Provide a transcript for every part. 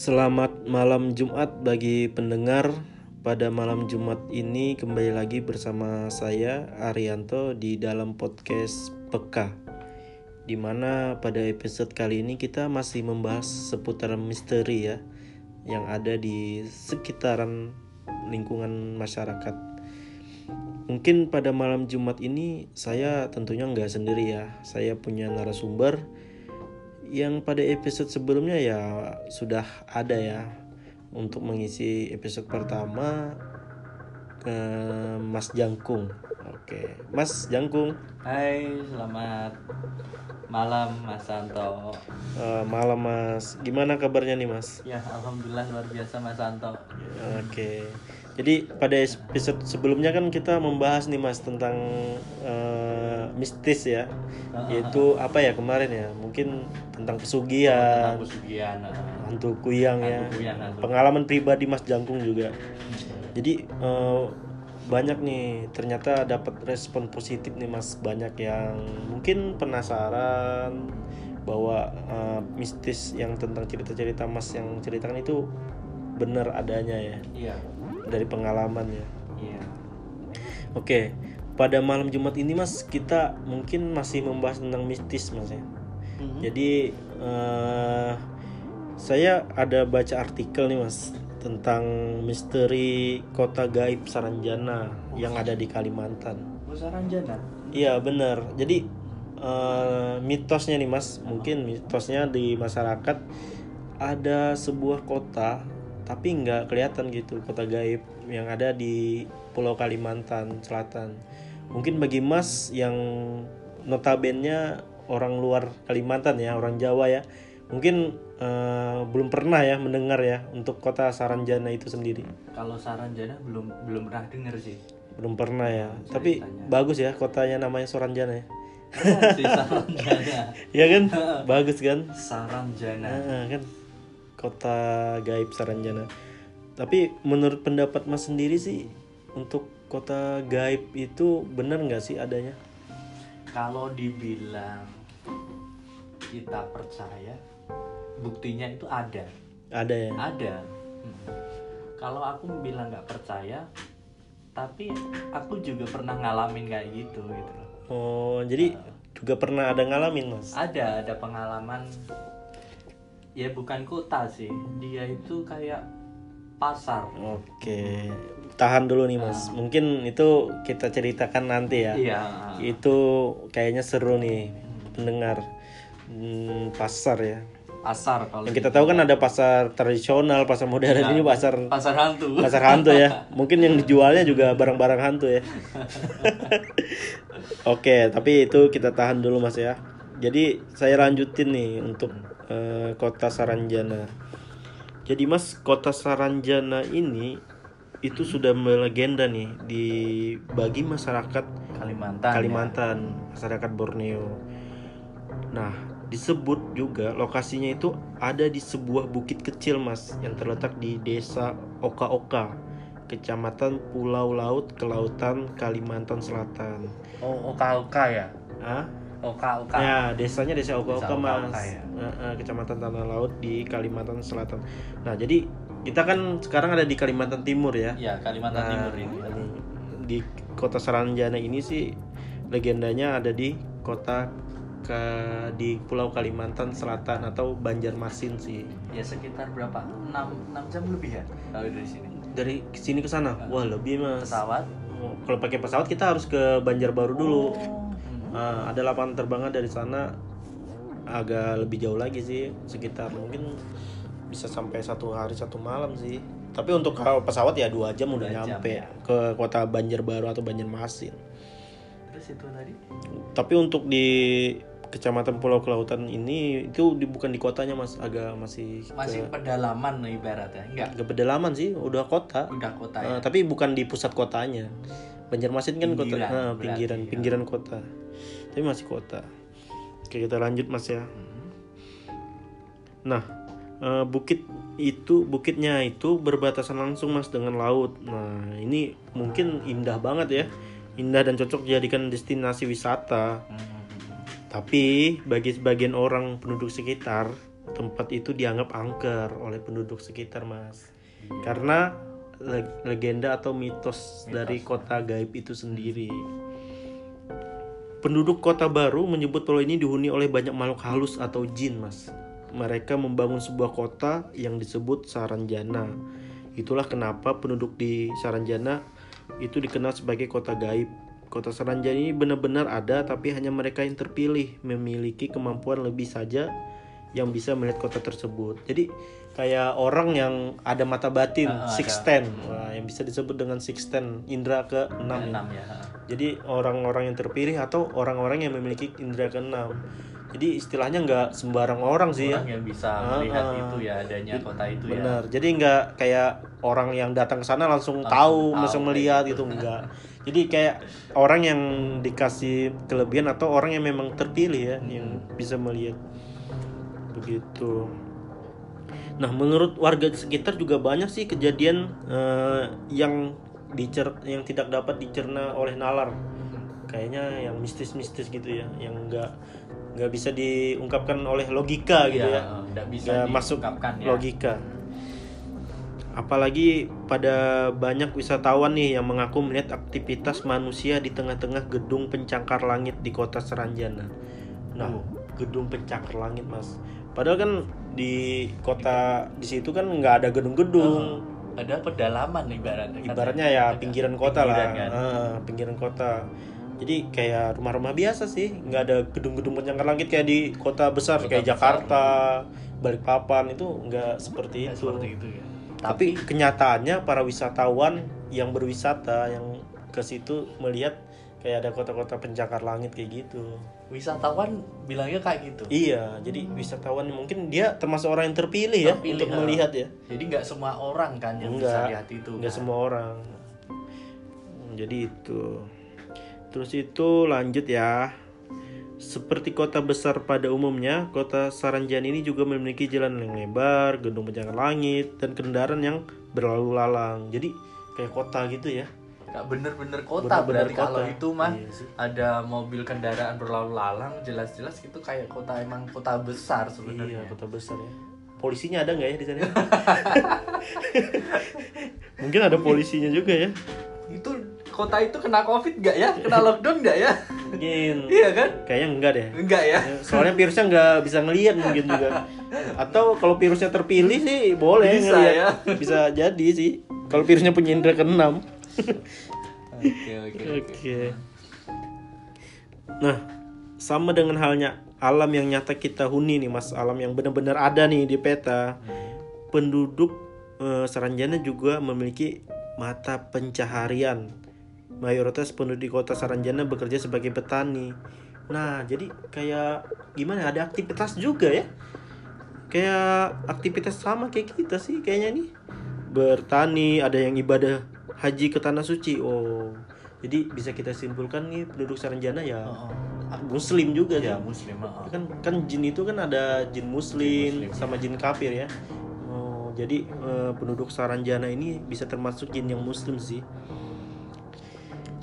Selamat malam Jumat bagi pendengar. Pada malam Jumat ini kembali lagi bersama saya Arianto di dalam podcast Peka. Di mana pada episode kali ini kita masih membahas seputar misteri ya yang ada di sekitaran lingkungan masyarakat. Mungkin pada malam Jumat ini saya tentunya nggak sendiri ya. Saya punya narasumber yang pada episode sebelumnya ya sudah ada ya untuk mengisi episode pertama ke Mas Jangkung. Oke, Mas Jangkung. Hai, selamat malam Mas Santo. Eh, malam Mas. Gimana kabarnya nih Mas? Ya, alhamdulillah luar biasa Mas Santo. Oke. Jadi pada episode sebelumnya kan kita membahas nih Mas tentang eh, mistis ya. Yaitu apa ya kemarin ya? Mungkin tentang pesugihan, Aku Sugian. hantu kuyang ya. Kuyang, hantu. Pengalaman pribadi Mas Jangkung juga. Jadi eh, banyak nih ternyata dapat respon positif nih Mas banyak yang mungkin penasaran bahwa eh, mistis yang tentang cerita-cerita Mas yang ceritakan itu benar adanya ya Iya. Dari pengalaman ya. Iya. Oke, pada malam Jumat ini Mas kita mungkin masih membahas tentang mistis Mas ya. Jadi eh, saya ada baca artikel nih mas tentang misteri kota gaib Saranjana yang ada di Kalimantan. Bu Saranjana. Iya benar. Jadi eh, mitosnya nih mas, mungkin mitosnya di masyarakat ada sebuah kota tapi nggak kelihatan gitu kota gaib yang ada di Pulau Kalimantan Selatan. Mungkin bagi mas yang notabene orang luar Kalimantan ya, orang Jawa ya, mungkin eh, belum pernah ya mendengar ya untuk kota Saranjana itu sendiri. Kalau Saranjana belum belum pernah denger sih. Belum pernah ya. Tapi bagus ya kotanya namanya Saranjana ya. si Saranjana. Ya kan? bagus kan? Saranjana. Nah, kan kota gaib Saranjana. Tapi menurut pendapat Mas sendiri sih untuk kota gaib itu benar nggak sih adanya? Kalau dibilang kita percaya, buktinya itu ada. Ada ya. Ada. Mm. Kalau aku bilang nggak percaya, tapi aku juga pernah ngalamin kayak gitu gitu loh. Oh, jadi juga pernah ada ngalamin, Mas. Ada ada pengalaman ya bukan kota sih, dia itu kayak pasar. Oke. Tahan dulu nih, Mas. Mungkin itu kita ceritakan nanti ya. Iya. Itu kayaknya seru nih pendengar. Hmm, pasar ya. Pasar kalau Yang kita tahu kan ada pasar tradisional, pasar modern ini pasar pasar hantu. pasar hantu ya. Mungkin yang dijualnya juga barang-barang hantu ya. Oke, tapi itu kita tahan dulu Mas ya. Jadi saya lanjutin nih untuk eh, kota Saranjana. Jadi Mas, kota Saranjana ini itu sudah melegenda nih di bagi masyarakat Kalimantan. Kalimantan, masyarakat Borneo. Nah, disebut juga lokasinya itu ada di sebuah bukit kecil, Mas, yang terletak di Desa Oka-Oka, Kecamatan Pulau Laut, Kelautan, Kalimantan Selatan. Oh, oka-oka ya. Ah, Oka-oka. ya desanya Desa Oka-Oka, Desa Oka-Oka, Mas. ya. Eh, eh, Kecamatan Tanah Laut di Kalimantan Selatan. Nah, jadi kita kan sekarang ada di Kalimantan Timur ya. Ya, Kalimantan Nah, Timur ini. ini di kota Saranjana ini sih legendanya ada di kota ke di Pulau Kalimantan Selatan atau Banjarmasin sih. Ya sekitar berapa? 6 6 jam lebih ya kalau dari sini. Dari sini ke sana, wah lebih mas. Pesawat. Oh, Kalau pakai pesawat kita harus ke Banjarbaru dulu. Hmm. Nah, ada lapangan terbangnya dari sana agak lebih jauh lagi sih, sekitar mungkin bisa sampai satu hari satu malam sih. Tapi untuk pesawat ya dua jam udah jam, nyampe ya. ke kota Banjarbaru atau Banjarmasin. Terus itu tadi? Tapi untuk di Kecamatan Pulau Kelautan ini itu di, bukan di kotanya mas, agak masih Masih pedalaman ibaratnya. Enggak. ke pedalaman sih, udah kota. Udah kota Eh, ya. tapi bukan di pusat kotanya. Banjarmasin kan kota, Pinggiran, nah, berarti, pinggiran, ya. pinggiran kota. Tapi masih kota. Oke kita lanjut mas ya. Nah eh, bukit itu bukitnya itu berbatasan langsung mas dengan laut. Nah ini mungkin indah banget ya, indah dan cocok dijadikan destinasi wisata. Hmm. Tapi bagi sebagian orang penduduk sekitar, tempat itu dianggap angker oleh penduduk sekitar mas karena legenda atau mitos, dari kota gaib itu sendiri. Penduduk kota baru menyebut pulau ini dihuni oleh banyak makhluk halus atau jin mas. Mereka membangun sebuah kota yang disebut Saranjana. Itulah kenapa penduduk di Saranjana itu dikenal sebagai kota gaib. Kota Saranjana ini benar-benar ada tapi hanya mereka yang terpilih memiliki kemampuan lebih saja yang bisa melihat kota tersebut. Jadi kayak orang yang ada mata batin Ah, sixten Wah, yang bisa disebut dengan sixten indra ke enam enam ya jadi orang-orang yang terpilih atau orang-orang yang memiliki indera keenam. Jadi istilahnya nggak sembarang orang sih ya. orang yang bisa Ah, melihat ah. itu ya adanya kota itu ya Benar. Jadi nggak kayak orang yang datang ke sana langsung, Langsung tahu, tahu, langsung melihat gitu. enggak. Jadi kayak orang yang dikasih kelebihan atau orang yang memang terpilih ya yang bisa melihat begitu. Nah, menurut warga sekitar juga banyak sih kejadian eh, yang dicer yang tidak dapat dicerna oleh nalar. Kayaknya yang mistis-mistis gitu ya, yang enggak nggak bisa diungkapkan oleh logika gitu Iya, ya nggak bisa nggak masuk ya. logika. Apalagi pada banyak wisatawan nih yang mengaku melihat aktivitas manusia di tengah-tengah gedung pencakar langit di kota Seranjana. Nah, Oh. Gedung pencakar langit, Mas. Padahal kan di kota di situ kan nggak ada gedung-gedung. ada pedalaman ibaratnya. Ibaratnya ya pinggiran kota lah, pinggiran kan. Ah, pinggiran kota. Jadi kayak rumah-rumah biasa sih, nggak ada gedung-gedung pencakar langit kayak di kota besar Kota kayak besar. Jakarta, Balikpapan itu nggak seperti Ya, itu. seperti itu ya Tapi kenyataannya para wisatawan yang berwisata yang ke situ melihat kayak ada kota-kota pencakar langit kayak gitu. wisatawan bilangnya kayak gitu Iya, jadi wisatawan mungkin dia termasuk orang yang terpilih, ya Terpilih, untuk ah. melihat ya. jadi nggak semua orang kan yang bisa Enggak, lihat itu Nggak kan. semua orang. Hmm, Jadi itu. Terus itu lanjut ya. Seperti kota besar pada umumnya, kota Saranjana ini juga memiliki jalan yang lebar, gedung pencakar langit, dan kendaraan yang berlalu lalang. Jadi kayak kota gitu ya. Nggak bener-bener kota Bener-bener berarti kalau itu mah Iya sih. ada mobil kendaraan berlalu lalang jelas-jelas itu kayak kota emang kota besar Iya, sebenarnya kota besar ya. Polisinya ada nggak ya di sana? Mungkin ada polisinya juga ya. itu kota itu kena covid nggak ya kena lockdown nggak ya Mungkin. iya kan Kayaknya enggak deh. enggak ya Ya, Soalnya virusnya nggak bisa ngelihat mungkin juga. Atau kalau virusnya terpilih sih boleh Bisa ngelihat. ya. Bisa jadi sih. Kalau virusnya punya indera keenam. Oke oke oke. Nah, sama dengan halnya alam yang nyata kita huni nih Mas, alam yang benar-benar ada nih di peta. Penduduk eh, Saranjana juga memiliki mata pencaharian. Mayoritas penduduk di kota Saranjana bekerja sebagai petani. Nah, jadi kayak gimana? Ada aktivitas juga ya? Kayak aktivitas sama kayak kita sih kayaknya nih. Bertani, ada yang ibadah haji ke tanah suci. Oh. Jadi bisa kita simpulkan nih penduduk Saranjana ya Oh, muslim juga ya muslim oh. Kan kan jin itu kan ada jin muslim, Muslim, sama jin kafir ya. Oh, jadi eh, penduduk Saranjana ini bisa termasuk jin yang muslim sih.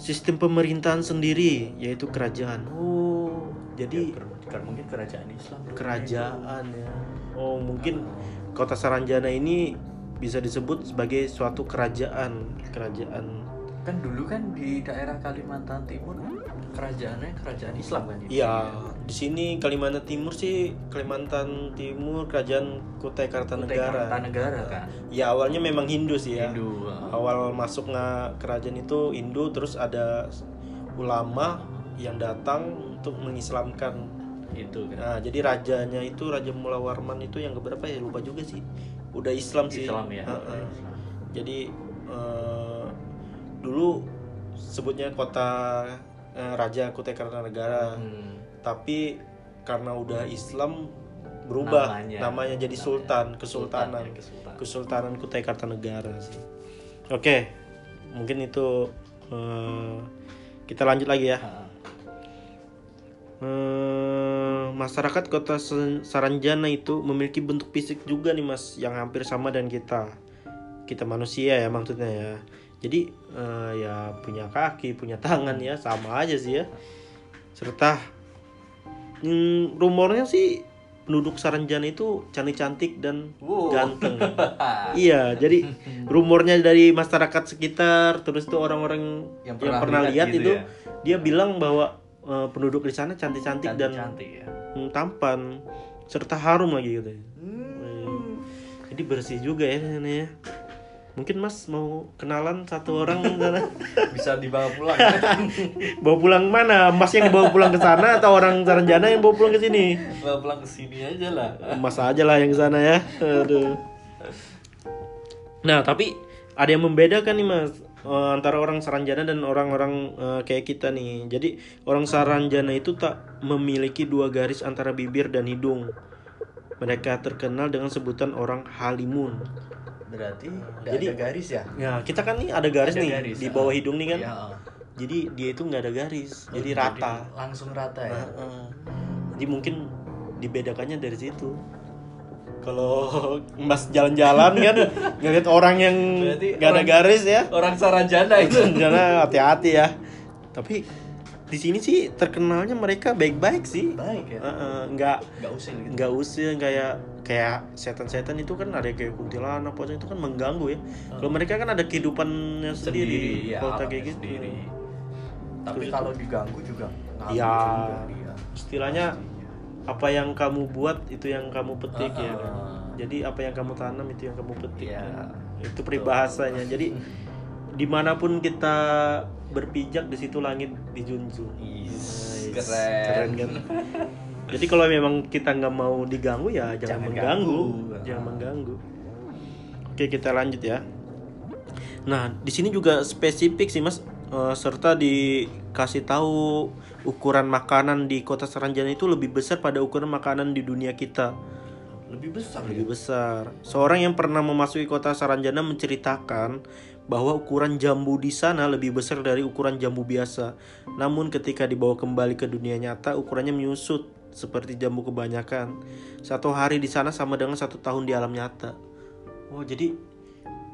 Sistem pemerintahan sendiri yaitu kerajaan. Oh, jadi Ya, mungkin kerajaan Islam kerajaan ya. Oh, mungkin kota Saranjana ini bisa disebut sebagai suatu kerajaan, kerajaan. kan dulu kan di daerah Kalimantan Timur kerajaannya kerajaan Islam kan ya? Iya, di sini Kalimantan Timur sih Kalimantan Timur kerajaan Kutai Kartanegara. Kartanegara kan Ya awalnya memang Hindu sih ya. Hindu uh, Awal masuk nggak kerajaan itu Hindu, terus ada ulama yang datang untuk mengislamkan. itu kan Nah, jadi rajanya itu Raja Mula Warman itu yang keberapa ya lupa juga sih. Udah Islam sih. Islam ya. Jadi eh, dulu sebutnya kota eh, Raja Kutai Kartanegara, Hmm. tapi karena udah Islam berubah Namanya. namanya, jadi Sultan, Kesultanan, Sultan ya, Kesultanan. Kesultanan Kutai Kartanegara sih. Oke, mungkin itu eh, kita lanjut lagi ya. Eh, masyarakat kota Saranjana itu memiliki bentuk fisik juga nih mas yang hampir sama dengan kita kita manusia ya maksudnya ya jadi eh, ya punya kaki punya tangan ya sama aja sih ya serta hmm, rumornya sih penduduk Saranjana itu cantik-cantik dan Wow. ganteng. iya, jadi rumornya dari masyarakat sekitar, terus tuh orang-orang yang, Yang pernah pernah, lihat lihat, gitu itu, ya? dia bilang bahwa eh, penduduk di sana cantik-cantik dan cantik ya tampan serta harum lagi gitu. Hmm. Jadi bersih juga ya sana ya. Mungkin Mas mau kenalan satu orang sana? bisa dibawa pulang bawa pulang mana? Mas yang bawa pulang ke sana atau orang Saranjana yang bawa pulang ke sini? bawa pulang ke sini aja lah Mas aja lah yang ke sana ya. Aduh. Nah, tapi ada yang membedakan nih Mas eh, antara orang Saranjana dan orang-orang eh, kayak kita nih. Jadi orang Saranjana itu tak memiliki dua garis antara bibir dan hidung. Mereka terkenal dengan sebutan orang Halimun. berarti jadi- ada garis ya Ya, kita kan nih ada garis Ada nih garis, di ah. bawah hidung nih kan. Ah. Jadi dia itu nggak ada garis, jadi Jadi rata. langsung rata ya Heeh. Jadi mungkin dibedakannya dari situ. Kalau Mas jalan-jalan kan ngeliat orang yang Berarti nggak ada orang- garis ya, orang Saranjana itu jangan hati-hati ya. Tapi di sini sih terkenalnya mereka baik-baik sih. baik ya Heeh, nggak nggak usil gitu nggak usil kayak kayak setan-setan itu kan ada kayak kuntilanak pocong itu kan mengganggu ya. Kalau mereka kan ada kehidupannya sendiri, sendiri ya kota kayak gitu. sendiri. tapi Terus kalau diganggu juga Ya, juga istilahnya apa yang kamu buat itu yang kamu petik ya. kan? Ah. Jadi apa yang kamu tanam itu yang kamu petik. Iya. kan? Itu peribahasanya. Jadi di mana pun kita berpijak di situ langit dijunjung. Is, Nice. keren. kan? Jadi kalau memang kita nggak mau diganggu ya jangan, Jangan mengganggu, ganggu. jangan mengganggu. Oke kita lanjut ya. Nah di sini juga spesifik sih mas, Eh, serta dikasih tahu ukuran makanan di kota Saranjana itu lebih besar pada ukuran makanan di dunia kita lebih besar lebih besar. Seorang yang pernah memasuki kota Saranjana menceritakan bahwa ukuran jambu di sana lebih besar dari ukuran jambu biasa. Namun ketika dibawa kembali ke dunia nyata, ukurannya menyusut seperti jambu kebanyakan. Satu hari di sana sama dengan satu tahun di alam nyata. Oh, jadi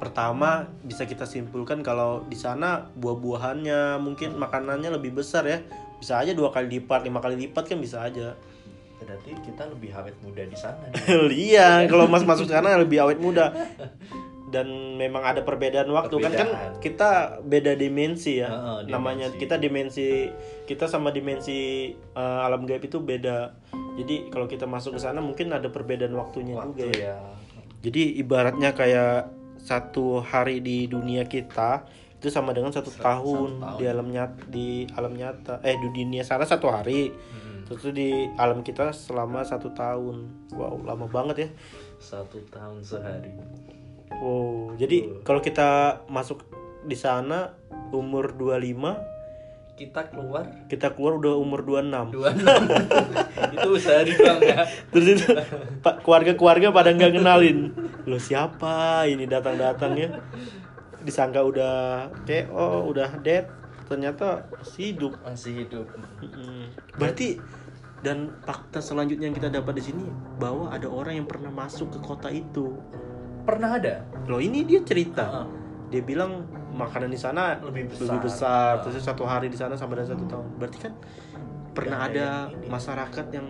pertama bisa kita simpulkan kalau di sana buah-buahannya mungkin makanannya lebih besar ya. Bisa aja dua kali lipat, lima kali lipat kan bisa aja. berarti kita lebih awet muda di sana iya, kalau Mas masuk sana lebih awet muda. Dan memang ada perbedaan waktu kan kan Perbedaan. kita beda dimensi ya. Heeh, dimensi. Namanya kita dimensi kita sama dimensi eh, alam gaib itu beda. Jadi kalau kita masuk ke sana mungkin ada perbedaan waktunya juga waktu ya. ya Jadi ibaratnya kayak satu hari di dunia kita itu sama dengan satu, Satu- tahun, tahun. di alam nyata di alam nyata eh di dunia sana satu hari. Hmm, terus di alam kita selama satu tahun. Wow lama banget ya. Satu tahun sehari. Wow jadi kalau kita masuk di sana umur 25 kita keluar? kita keluar udah umur 26 dua itu sehari bang ya. Terus itu pak keluarga-keluarga pada nggak kenalin lo siapa? Ini datang-datang ya. Disangka udah kayak oh udah dead. Ternyata masih hidup. Masih hidup. Mm-mm. berarti dan fakta selanjutnya yang kita dapat di sini bahwa ada orang yang pernah masuk ke kota itu. Pernah ada? Loh ini dia cerita. Heeh. dia bilang makanan di sana Lebih besar. lebih besar. Ah. terus satu hari di sana sama dengan satu tahun. Berarti kan pernah ada ada yang ini. masyarakat yang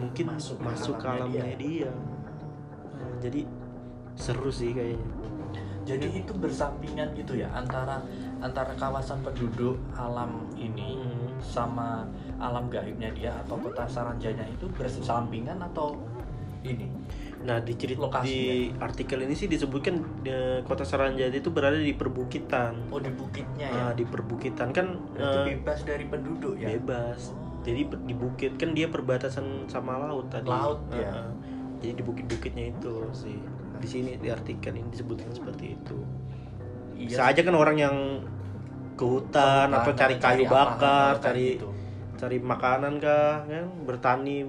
mungkin Masuk masuk, ke alamnya alamnya dia, Nah, jadi seru sih kayaknya. Jadi itu bersampingan gitu ya antara antara kawasan penduduk alam ini Hmm. sama alam gaibnya dia atau kota Saranjanya itu bersampingan atau ini? Nah di cerita Lokasinya. di artikel ini sih disebutkan eh, kota Saranjaya itu berada di perbukitan. Oh di bukitnya ya? Nah, di perbukitan. Kan Berarti eh, bebas dari penduduk ya? bebas. Jadi per- di bukit kan dia perbatasan sama laut tadi. Laut, ya. Heeh. jadi di bukit-bukitnya itu sih di sini di artikel ini disebutkan seperti itu Iya bisa aja kan orang yang ke hutan atau cari kayu apa, bakar cari gitu. cari makanan kah kan bertani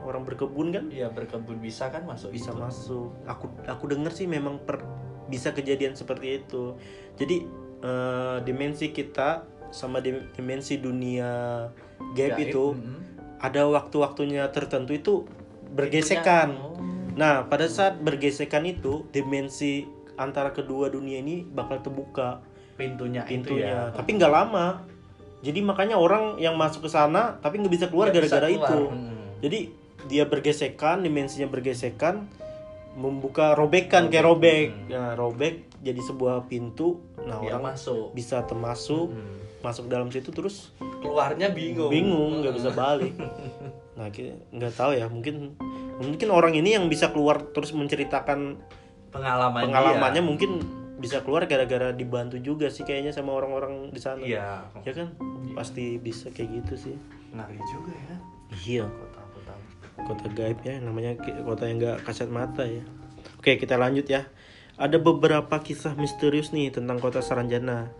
orang berkebun kan Iya berkebun bisa kan masuk bisa itu. masuk aku aku dengar sih memang per, bisa kejadian seperti itu jadi eh, dimensi kita sama dim- dimensi dunia gaib, Gaib, itu mm-mm. ada waktu-waktunya tertentu itu bergesekan Oh. Nah pada saat bergesekan itu dimensi antara kedua dunia ini bakal terbuka. Pintunya, itu pintunya. ya. tapi nggak lama. Jadi makanya orang yang masuk ke sana tapi nggak bisa keluar gara-gara itu. Mm. jadi dia bergesekan dimensinya bergesekan membuka robekan kayak robek. Nah robek jadi sebuah pintu. Nah Dia orang masuk. bisa termasuk Hmm. masuk dalam situ terus Keluarnya bingung. bingung nggak bisa balik. Nah nggak tahu ya mungkin mungkin orang ini yang bisa keluar terus menceritakan Pengalaman pengalamannya mungkin bisa keluar gara-gara dibantu juga sih kayaknya sama orang-orang di sana. Iya. ya kan? Pasti bisa kayak gitu sih. Ngeri juga ya. iya. Kota-kota. kota. Gaib ya namanya kota yang nggak kasat mata ya. Oke kita lanjut ya. Ada beberapa kisah misterius nih tentang kota Saranjana.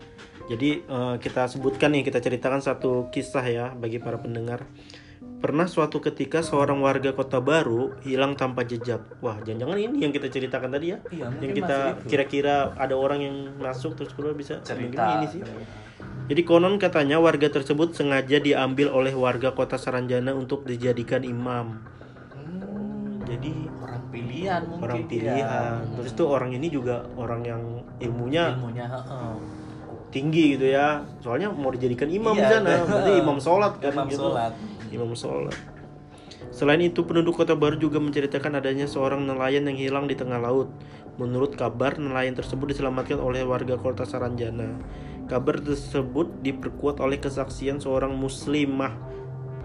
Jadi eh, kita sebutkan nih kita ceritakan satu kisah ya bagi para pendengar pernah suatu ketika seorang warga kota baru hilang tanpa jejak wah jangan-jangan ini yang kita ceritakan tadi ya Iya, yang kita kira-kira ada orang yang masuk terus keluar bisa cerita. ini sih jadi konon katanya warga tersebut sengaja diambil oleh warga kota Saranjana untuk dijadikan imam. Hmm, Jadi orang pilihan mungkin orang dia. pilihan. Terus tuh orang ini juga orang yang ilmunya ilmunya heeh. tinggi gitu ya. Soalnya mau dijadikan imam di Iya, sana. betul. Berarti imam sholat kan Imam gitu. sholat. Imam sholat. Selain itu penduduk kota baru juga menceritakan adanya seorang nelayan yang hilang di tengah laut. Menurut kabar nelayan tersebut diselamatkan oleh warga kota Saranjana. Kabar tersebut diperkuat oleh kesaksian seorang muslimah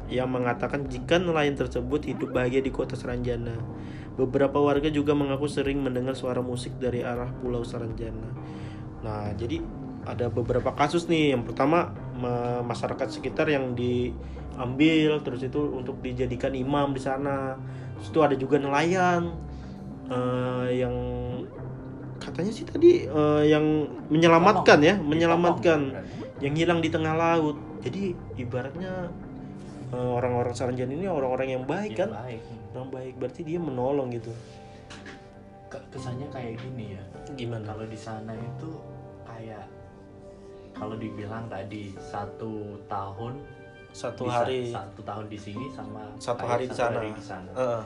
yang mengatakan jika nelayan tersebut hidup bahagia di kota Saranjana. Beberapa warga juga mengaku sering mendengar suara musik dari arah pulau Saranjana. Nah, jadi ada beberapa kasus nih. Yang pertama ma- masyarakat sekitar yang diambil terus itu untuk dijadikan imam di sana. Terus itu ada juga nelayan eh, yang katanya sih tadi eh, yang menyelamatkan ya, menyelamatkan yang hilang di tengah laut. Jadi ibaratnya eh, orang-orang Saranjana ini orang-orang yang baik kan? baik. Orang baik berarti dia menolong gitu. Ke- kesannya kayak gini ya Gimana? kalau di sana itu kayak kalau dibilang tadi satu tahun Satu di sa- hari satu tahun di sini sama satu hari di sana. hari di sana. Heeh.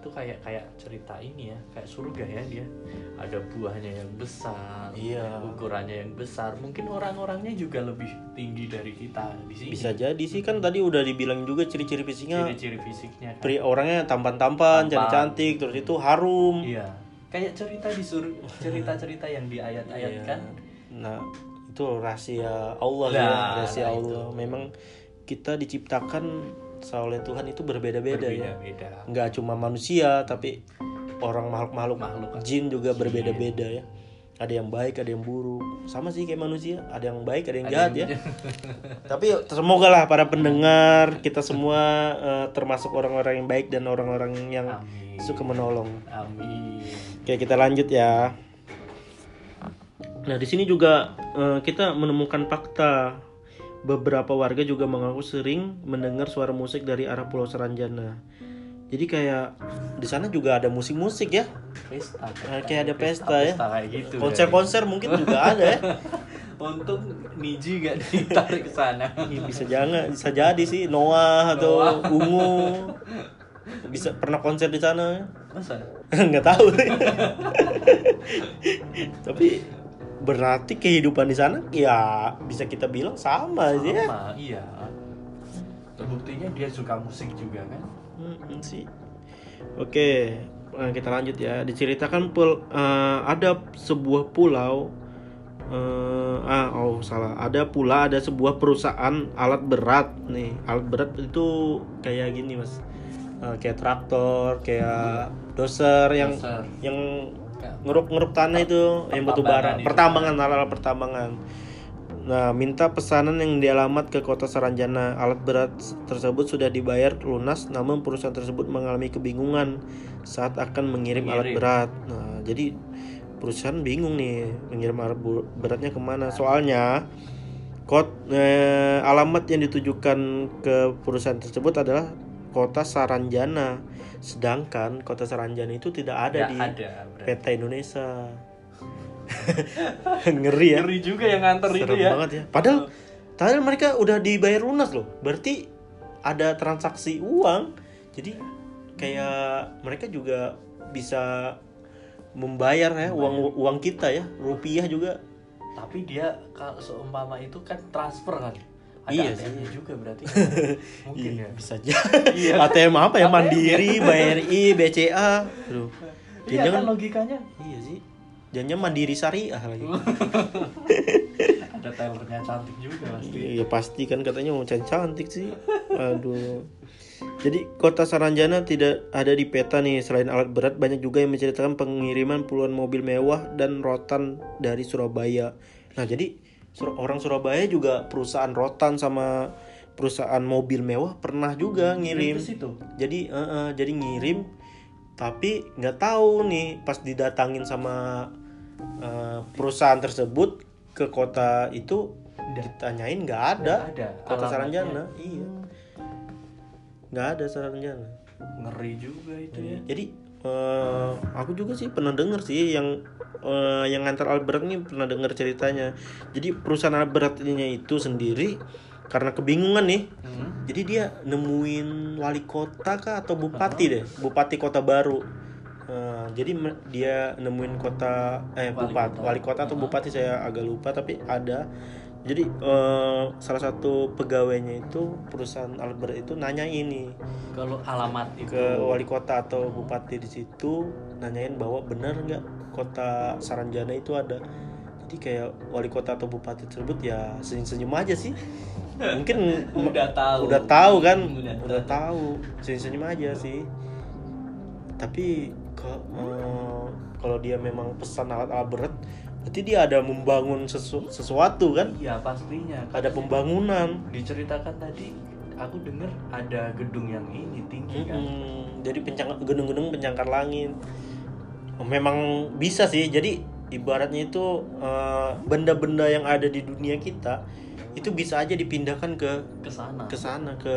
itu kayak kayak cerita ini ya kayak surga ya dia ada buahnya yang besar Iya. ukurannya yang besar mungkin orang-orangnya juga lebih tinggi dari kita di sini Bisa jadi sih kan tadi udah dibilang juga ciri-ciri fisiknya ciri-ciri fisiknya kan. pri orangnya tampan-tampan, Tampan. cantik, terus itu harum. iya kayak cerita di sur cerita-cerita yang di ayat-ayat Iya. kan Nah, itu rahasia Allah Nah, ya, rahasia nah Allah. Memang kita diciptakan oleh Tuhan itu berbeda-beda ya. berbeda-beda Nggak cuma manusia, tapi orang makhluk-makhluk Makhluk. jin juga berbeda-beda ya. Ada yang baik, ada yang buruk. Sama sih kayak manusia, ada yang baik, ada yang Ada jahat yang- ya. Tapi semoga lah para pendengar kita semua eh, termasuk orang-orang yang baik dan orang-orang yang amin suka menolong. amin Oke, kita lanjut ya. Nah, di sini juga eh, kita menemukan fakta. Beberapa warga juga mengaku sering mendengar suara musik dari arah Pulau Saranjana. Jadi kayak di sana juga ada musik-musik ya. pesta Nah, kayak ada pesta ya. kayak gitu Konser-konser mungkin juga ada ya. untung Niji gak ditarik ke sana bisa jangan, bisa jadi sih Noah atau Ungu. Bisa pernah konser di sana? masa nggak tahu tapi berarti kehidupan di sana ya bisa kita bilang sama ya. Sama iya. Terbuktinya dia suka musik juga kan? Hmm, sih. Oke eh, kita lanjut ya. Diceritakan pul eh, ada sebuah pulau eh, ah oh salah. Ada pula ada sebuah perusahaan alat berat nih. Alat berat itu kayak gini mas. Eh, kayak traktor kayak doser yang Doser. yang ngeruk-ngeruk tanah itu yang batu bara. Pertambangan alat pertambangan nah minta pesanan yang dialamat ke kota Saranjana. Alat berat tersebut sudah dibayar lunas namun perusahaan tersebut mengalami kebingungan saat akan mengirim alat Mengirim. berat. Nah jadi perusahaan bingung nih mengirim alat beratnya ke mana. Soalnya kod eh, alamat yang ditujukan ke perusahaan tersebut adalah kota Saranjana sedangkan kota Saranjana itu tidak ada Nggak di ada berarti. peta Indonesia. Ngeri ya. Ngeri juga yang nganter itu ya. banget ya. Padahal padahal mereka udah dibayar lunas loh. Berarti ada transaksi uang. Jadi kayak mereka juga bisa membayar ya uang uang kita ya rupiah juga. Tapi dia kalau seumpama itu kan transfer kan Ada Iya ATM-nya juga berarti. Mungkin Iya, ya. bisa aja. Iya. ATM apa ya? ATM. Mandiri, BRI, BCA. Aduh. Iya Jangan kan logikanya. Iya sih. Jangan Mandiri Syariah lagi. Ada tellernya cantik juga pasti. Iya pasti kan katanya mau cantik cantik sih. Aduh. Jadi kota Saranjana tidak ada di peta nih. Selain alat berat, banyak juga yang menceritakan pengiriman puluhan mobil mewah dan rotan dari Surabaya. Nah jadi orang Surabaya juga perusahaan rotan sama perusahaan mobil mewah pernah juga ngirim. Ke situ. Jadi eh, eh, jadi ngirim, tapi nggak tahu nih pas didatangin sama eh, perusahaan tersebut ke kota itu Nggak. ditanyain nggak ada. Nggak ada. Kota Alamatnya. Saranjana, iya nggak ada Saranjana. Ngeri juga itu ya. Jadi eh, aku juga sih pernah denger sih yang eh, yang ngantar Albert nih pernah denger ceritanya. Jadi perusahaan Albertnya itu sendiri karena kebingungan nih. Hmm. Jadi dia nemuin wali kota kah atau bupati deh, bupati kota baru. Eh, jadi dia nemuin kota eh Wali bupati, kota. wali kota atau bupati saya agak lupa tapi ada. Jadi eh, salah satu pegawainya itu perusahaan Albert itu nanya ini. Kalau alamat itu. ke wali kota atau bupati di situ nanyain bahwa benar nggak kota Saranjana itu ada. Jadi kayak wali kota atau bupati tersebut ya senyum-senyum aja sih. Mungkin udah tahu. udah tahu kan? Udah udah, tahu. Senyum-senyum aja sih. Tapi ke- eh, kalau dia memang pesan alat-alat berat berarti dia ada membangun sesu- sesuatu kan Iya pastinya. ada pembangunan Diceritakan tadi aku dengar ada gedung yang ini tinggi kan. Mm-mm. jadi pencang- gedung-gedung pencangkar langit memang bisa sih jadi ibaratnya itu eh, benda-benda yang ada di dunia kita itu bisa aja dipindahkan ke Ke sana. ke sana ke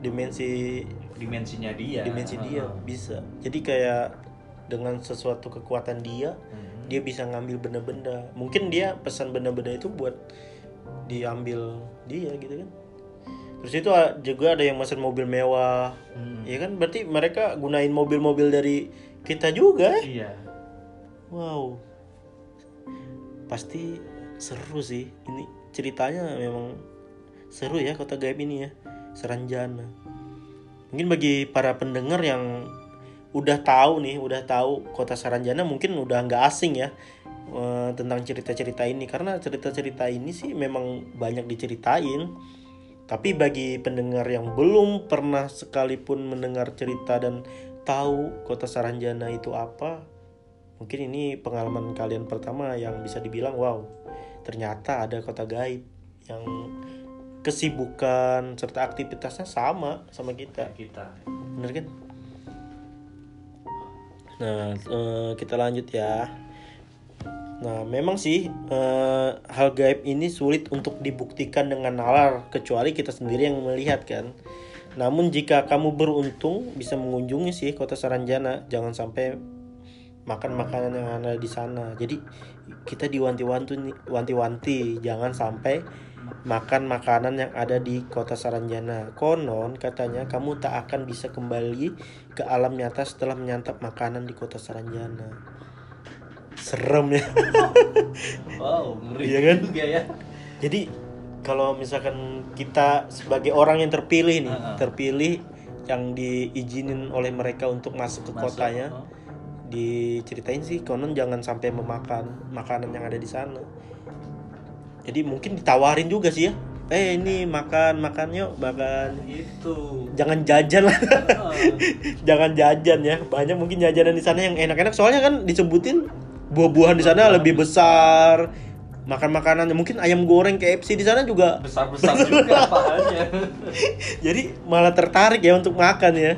dimensi Dimensinya dia. dimensi dia Heeh. bisa jadi kayak dengan sesuatu kekuatan dia Hmm. Dia bisa ngambil benda-benda. Mungkin dia pesan benda-benda itu buat diambil dia gitu kan. Terus itu juga ada yang pesan mobil mewah. Hmm. ya kan? Berarti mereka gunain mobil-mobil dari kita juga eh. Iya. wow. Pasti seru sih. Ini ceritanya memang seru ya kota gaib ini ya. Seranjana. Mungkin bagi para pendengar yang udah tahu nih udah tahu kota Saranjana mungkin udah nggak asing ya eh, tentang cerita-cerita ini. Karena cerita-cerita ini sih memang banyak diceritain. Tapi bagi pendengar yang belum pernah sekalipun mendengar cerita dan tahu kota Saranjana itu apa mungkin ini pengalaman kalian pertama yang bisa dibilang wow ternyata ada kota gaib yang kesibukan serta aktivitasnya sama sama kita. Kita. bener kan nah eh, kita lanjut ya. Nah memang sih eh, hal gaib ini sulit untuk dibuktikan dengan nalar kecuali kita sendiri yang melihat kan. Namun jika kamu beruntung bisa mengunjungi sih kota Saranjana. Jangan sampai makan makanan yang ada di sana. Jadi kita diwanti-wanti wanti-wanti jangan sampai makan makanan yang ada di kota Saranjana. Konon katanya kamu tak akan bisa kembali ke alam nyata setelah menyantap makanan di kota Saranjana. Serem ya. Wow, ngeri Iya kan? juga ya. Jadi kalau misalkan kita sebagai orang yang terpilih nih, Heeh. terpilih yang diizinin oleh mereka untuk masuk ke Masuk, kotanya, oh. Diceritain sih konon jangan sampai memakan makanan yang ada di sana. Jadi mungkin ditawarin juga sih ya. Eh ini makan makan yuk makan. Itu. Jangan jajan lah. Jangan jajan ya. Banyak mungkin jajanan di sana yang enak-enak soalnya kan disebutin buah-buahan di sana lebih besar. Makan makanannya mungkin ayam goreng KFC di sana juga. Besar-besar juga pahalnya. Jadi malah tertarik ya untuk makan ya.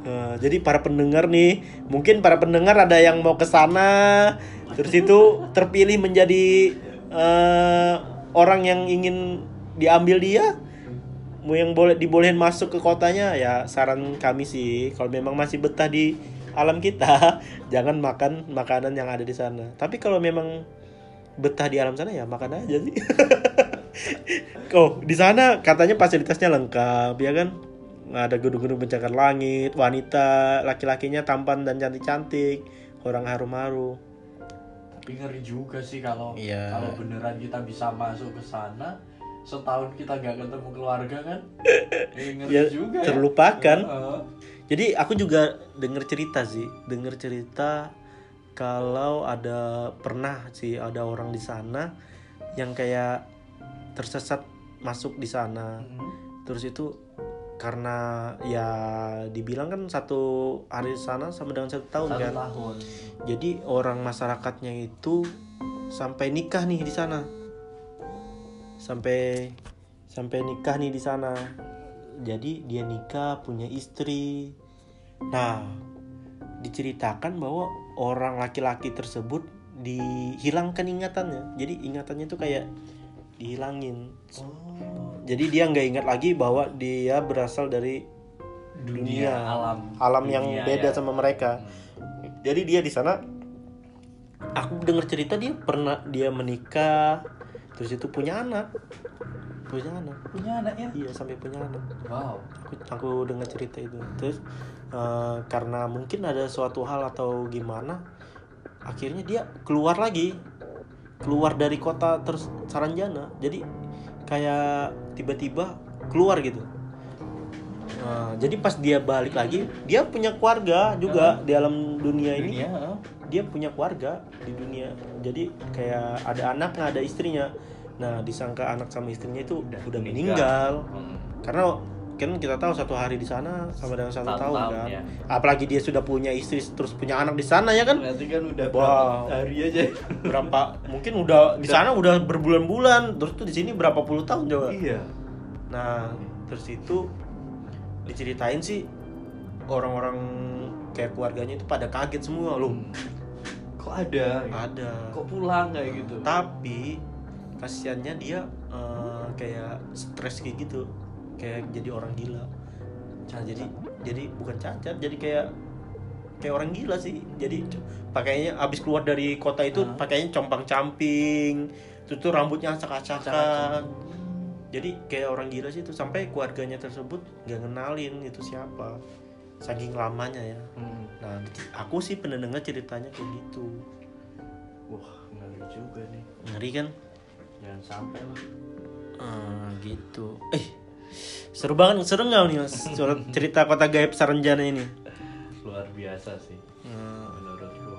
Nah, jadi para pendengar nih, mungkin para pendengar ada yang mau ke sana, terus itu terpilih menjadi eh, orang yang ingin diambil dia, mau yang boleh dibolehin masuk ke kotanya ya saran kami sih, kalau memang masih betah di alam kita, jangan makan makanan yang ada di sana. Tapi kalau memang betah di alam sana ya makan aja sih. Oh, di sana katanya fasilitasnya lengkap, ya kan? Ada gedung-gedung pencakar langit, wanita, laki-lakinya tampan dan cantik-cantik, orang harum-harum. Tapi ngeri juga sih kalau Iya. kalau beneran kita bisa masuk ke sana setahun kita gak ketemu keluarga kan eh, ngeri Ya, juga ya. terlupakan. Heeh. Jadi aku juga denger cerita sih, denger cerita kalau ada pernah sih ada orang di sana yang kayak tersesat masuk di sana. Mm. Terus itu karena ya dibilang kan satu hari di sana sama dengan satu tahun satu kan. tahun Jadi orang masyarakatnya itu sampai nikah nih di sana. Sampai sampai nikah nih di sana. Jadi dia nikah punya istri. Nah, diceritakan bahwa orang laki-laki tersebut dihilangkan ingatannya. Jadi ingatannya itu kayak dihilangin. oh Jadi dia nggak ingat lagi bahwa dia berasal dari dunia, dunia, alam alam yang dunia, beda ya. sama mereka. Hmm. Jadi dia di sana aku dengar cerita dia pernah dia menikah terus itu punya anak. Punya anak. punya anaknya Iya, sampai punya anak. wow Aku aku dengar cerita itu. Terus eh, karena mungkin ada suatu hal atau gimana akhirnya dia keluar lagi. Keluar dari kota terus Saranjana. Jadi kayak tiba-tiba keluar gitu. Nah, jadi pas dia balik lagi, dia punya keluarga juga di dalam dunia ini dunia heeh. dia punya keluarga di dunia jadi kayak ada anak nggak ada istrinya nah disangka anak sama istrinya itu udah, meninggal, Hmm. karena kan kita tahu satu hari di sana sama dengan satu tahun, tahun, kan. ya. apalagi dia sudah punya istri terus punya anak di sana ya kan? Berarti kan udah Wow. berapa hari aja. Berapa mungkin udah di sana udah berbulan-bulan terus tuh di sini berapa puluh tahun coba? Iya. Nah terus itu diceritain sih orang-orang kayak keluarganya itu pada kaget semua loh. Kok ada? Ada. Kok pulang kayak gitu? Tapi kasihannya dia eh, kayak stres kayak gitu kayak jadi orang gila. Nah, jadi jadi bukan cacat jadi kayak kayak orang gila sih. Jadi pakainya abis keluar dari kota itu Hah? pakainya compang camping itu tuh rambutnya acak-acakan. Acak-acak. jadi kayak orang gila sih itu. Sampai keluarganya tersebut nggak ngenalin itu siapa. Saking lamanya ya. Hmm. nah aku sih pendengar ceritanya kayak gitu. Wah ngeri juga nih. Ngeri kan? Jangan sampai lah. Ah, gitu. Eh, seru banget, seru nggak nih mas? Cerita kota gaib Saranjana ini. luar biasa sih Nah, menurutku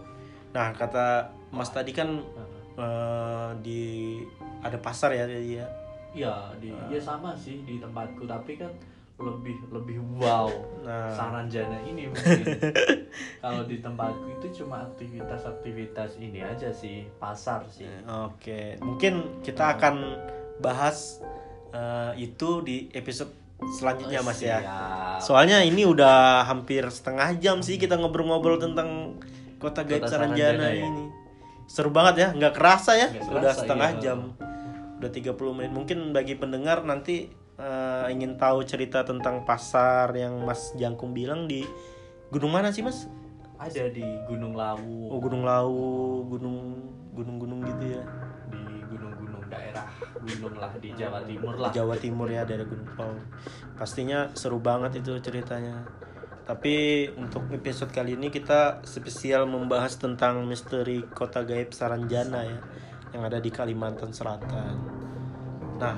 Nah, kata Mas tadi kan Heeh. eh, di ada pasar ya jadi ya. Iya, di ya sama sih di tempatku tapi kan lebih lebih wow. Nah. Saranjana ini mungkin. Kalau di tempatku itu cuma aktivitas-aktivitas ini aja sih, pasar sih. Oke, mungkin kita akan bahas eh, itu di episode selanjutnya mas ya. Soalnya ini udah hampir setengah jam sih kita ngobrol-ngobrol tentang kota gaib Kota Saranjana, Saranjana, ya. ini. Seru banget ya, nggak kerasa ya, Nggak udah kerasa, setengah iya. jam, udah 30 menit. Mungkin bagi pendengar nanti eh, ingin tahu cerita tentang pasar yang Mas Jangkung bilang di gunung mana sih Mas? Ada di Gunung Lawu, Oh Gunung Lawu, gunung gunung-gunung gitu ya. di gunung-gunung daerah gunung lah di Jawa Timur lah. Jawa Timur ya dari Gunung Lawu. Pastinya seru banget itu ceritanya. Tapi untuk episode kali ini kita spesial membahas tentang misteri kota gaib Saranjana ya yang ada di Kalimantan Selatan. Nah,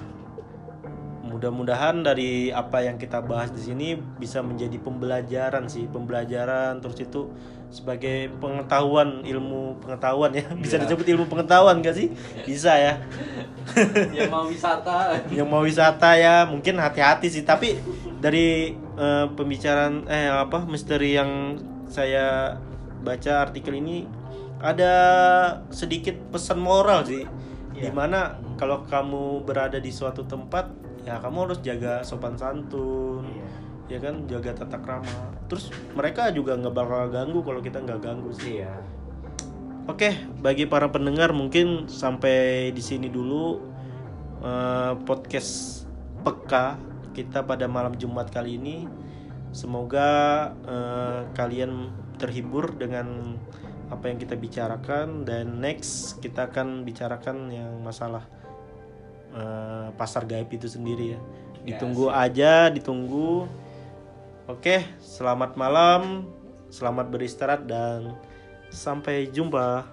mudah-mudahan dari apa yang kita bahas di sini bisa menjadi pembelajaran sih, pembelajaran terus itu sebagai pengetahuan ilmu pengetahuan ya. Bisa Iya. disebut ilmu pengetahuan gak sih? Bisa ya. Yang mau wisata. yang mau wisata ya mungkin hati-hati sih tapi dari eh, pembicaraan eh apa misteri yang saya baca artikel ini ada sedikit pesan moral sih Iya. di mana kalau kamu berada di suatu tempat ya kamu harus jaga sopan santun Iya. ya kan jaga tata krama terus mereka juga nggak bakal ganggu kalau kita nggak ganggu sih Iya. Oke, bagi para pendengar mungkin sampai di sini dulu eh, podcast peka kita pada malam Jumat kali ini. Semoga eh, kalian terhibur dengan apa yang kita bicarakan dan next kita akan bicarakan yang masalah eh, pasar gaib itu sendiri ya. Ditunggu aja, ditunggu. Oke, selamat malam, selamat beristirahat dan sampai jumpa.